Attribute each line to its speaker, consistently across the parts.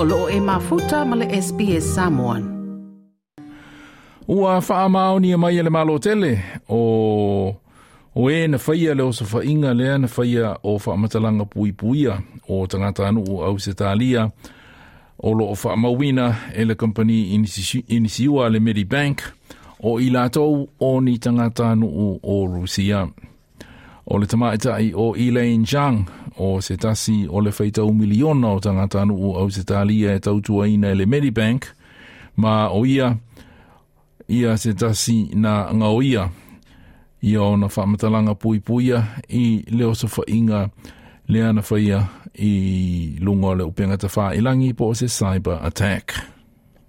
Speaker 1: o loo e mafuta ma le SBS Samoan.
Speaker 2: Ua wha mao ni mai le malo tele o o e na whaia le o sa whainga lea na o pui puia o tangata anu o au se talia o lo o mawina e le company inisiua le Medibank o i o ni tangata anu o Rusia. O le tamaitai o Elaine Zhang o se tasi o le miliona o tangata anu e le Medibank ma o ia ia se tasi na ngau ia o na whamatalanga pui puia i leo sa whainga lea na whaia i le upenga ta wha ilangi po se cyber attack.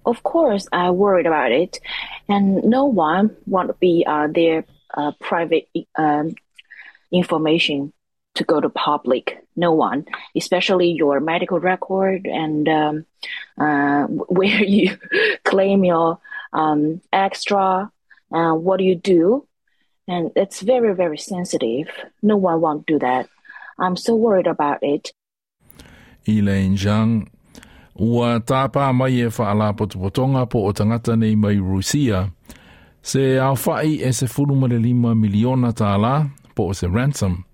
Speaker 3: Of course, I worried about it, and no one want to be uh, their uh, private um, information to go to public. No one, especially your medical record and um, uh, where you claim your um, extra, uh, what do you do, and it's very very sensitive. No one won't do that. I'm so worried about it.
Speaker 2: Elaine Zhang ua tāpā mai e whaala potopotonga po o tangata nei mai Rusia se au whai e se furumare lima miliona tā la po o se ransom.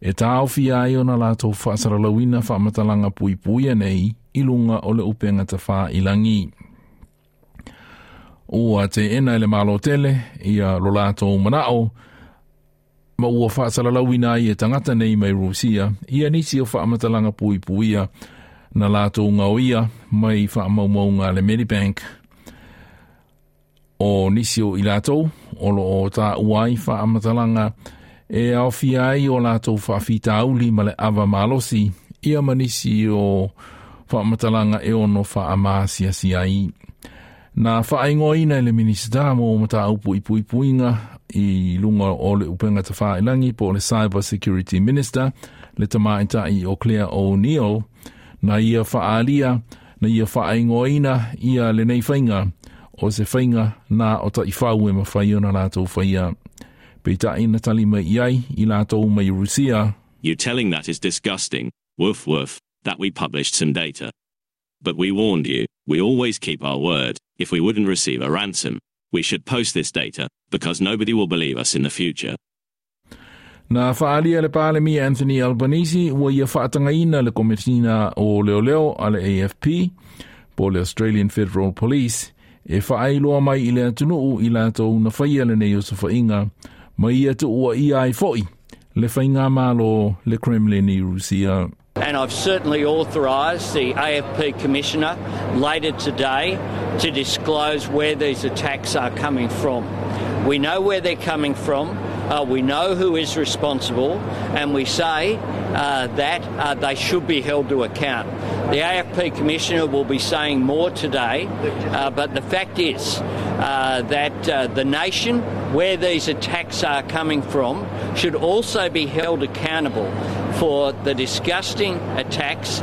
Speaker 2: E tā fi ai o na lātou whaasara lawina whaamatalanga pui pui nei i lunga o le upenga ta wha ilangi. Ua te ena le malo tele i a lo lātou manao ma ua whaasara lawina e tangata nei mai Rusia i a nisi o whaamatalanga pui puia na lātou ngauia mai whaamaumaunga le Medibank. O nisi o i lātou, o lo o tā uai whaamatalanga e au fiai o lātou whawhita auli ma le awa malosi, ia manisi o whaamatalanga e ono whaamasia siai. Nā whaingoina le minista mō mata upu i pui puinga i lunga o le upenga ta whaelangi po le Cyber Security Minister, le tamaitai o Claire O'Neill, na ia whaalia, na ia whaingoina ia le nei whainga, o se whainga na o ta i whau e mawhai ona lātou whaia. Pei ta ina tali mai iai i lātou mai Rusia.
Speaker 4: You telling that is disgusting. Woof woof, that we published some data. But we warned you, we always keep our word, if we wouldn't receive a ransom. We should post this data, because nobody will believe us in the future.
Speaker 2: Na whaalia le pāle mi Anthony Albanese ua ia whaatangaina le komitina o leo leo a le AFP po le Australian Federal Police e whaailoa mai i le atunuu i lātou na whaia le nei o sa whainga ua ia foi le whainga malo le Kremlin i Rusia.
Speaker 5: And I've certainly authorised the AFP Commissioner later today to disclose where these attacks are coming from. We know where they're coming from. Uh, we know who is responsible, and we say uh, that uh, they should be held to account. The AFP Commissioner will be saying more today, uh, but the fact is uh, that uh, the nation where these attacks are coming from should also be held accountable for the disgusting attacks.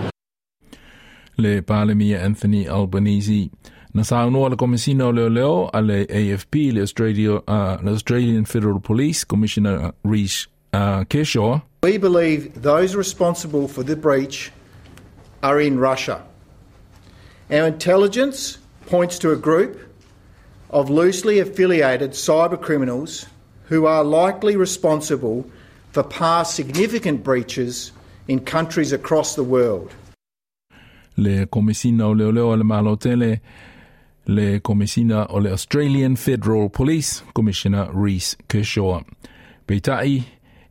Speaker 2: Le Palemia Anthony Albanese. Na saunoa le komisina o leo leo a le AFP, le, Australia, uh, le Australian Federal Police, Commissioner Reece uh.
Speaker 6: We believe those responsible for the breach are in Russia. Our intelligence points to a group of loosely affiliated cyber criminals who are likely responsible for past significant breaches in countries across the world.
Speaker 2: Le komisina o leo leo le malo tele le komisina o le Australian Federal Police, Commissioner Reece Kershaw. Peitai,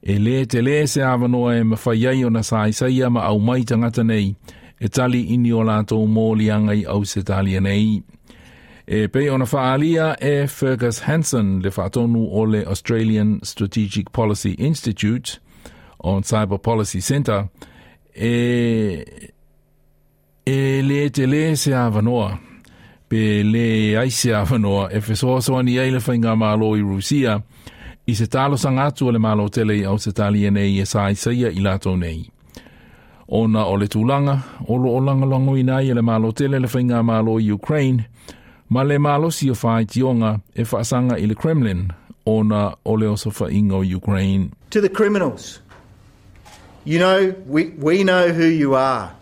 Speaker 2: e le te le se awanoa e mawhaiai o na saisaia ma au mai tangata nei, e tali ini o lātou mōlianga i au se talia nei. E pei ona whaalia e Fergus Hansen le whaatonu o le Australian Strategic Policy Institute on Cyber Policy Centre e, e le te le se awanoa pe le aise awanoa e whainga malo i Rusia i se talo sanga atu le malo tele au se talia nei e sa isaia i nei. Ona o le tūlanga, o langa i nai e le malo tele le whainga malo i Ukraine, ma le malo si o tionga e whaasanga i le Kremlin, ona o le Ukraine.
Speaker 6: To the criminals, you know, we, we know who you are.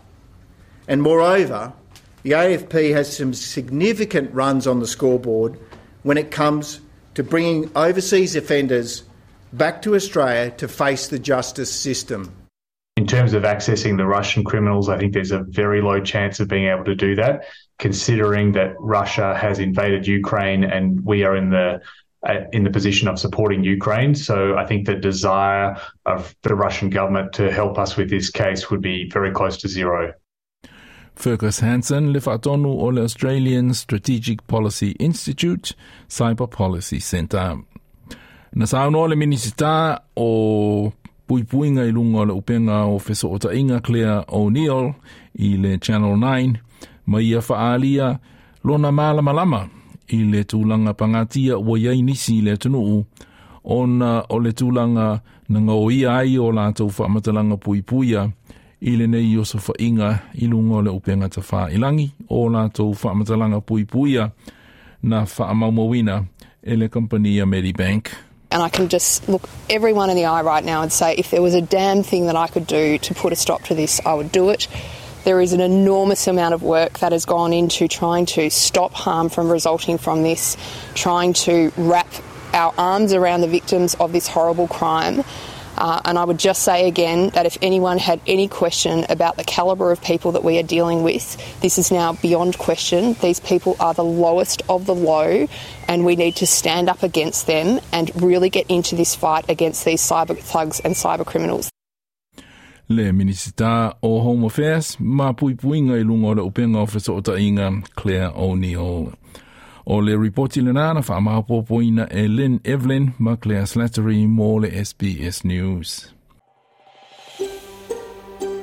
Speaker 6: And moreover, the AFP has some significant runs on the scoreboard when it comes to bringing overseas offenders back to Australia to face the justice system.
Speaker 7: In terms of accessing the Russian criminals, I think there's a very low chance of being able to do that, considering that Russia has invaded Ukraine and we are in the uh, in the position of supporting Ukraine. So I think the desire of the Russian government to help us with this case would be very close to zero.
Speaker 2: Fergus Hansen le whaatonu o le Australian Strategic Policy Institute Cyber Policy Centre. Na sauno le minisita o puipuinga i lunga o le upenga o feso o tainga Claire O'Neill i le Channel 9 ma ia whaalia lona malama lama i le tūlanga pangatia ua iai nisi le tunuu. Ona o le tūlanga na ngau ia ai o lātou whaamatalanga puipuia. I nei o sa whainga i le upenga ta wha ilangi o lātou whaamatalanga puipuia na whaamaumawina e le compania Medibank.
Speaker 8: And I can just look everyone in the eye right now and say if there was a damn thing that I could do to put a stop to this, I would do it. There is an enormous amount of work that has gone into trying to stop harm from resulting from this, trying to wrap our arms around the victims of this horrible crime. Uh, and I would just say again that if anyone had any question about the calibre of people that we are dealing with, this is now beyond question. These people are the lowest of the low, and we need to stand up against them and really get into this fight against these cyber thugs and cyber criminals.
Speaker 2: le minisita o Home Affairs ma pui puinga le upenga o Clare O'Neil. O le reporti le nana wha maha popoina e Lin Evlin ma Claire Slattery mo le SBS News.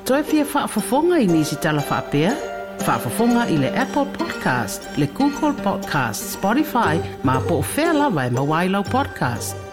Speaker 1: Toi fia whaafafonga i nisi tala whaapea? Whaafafonga i le Apple Podcast, le Google Podcast, Spotify, ma po o whea lawa e mawailau podcast.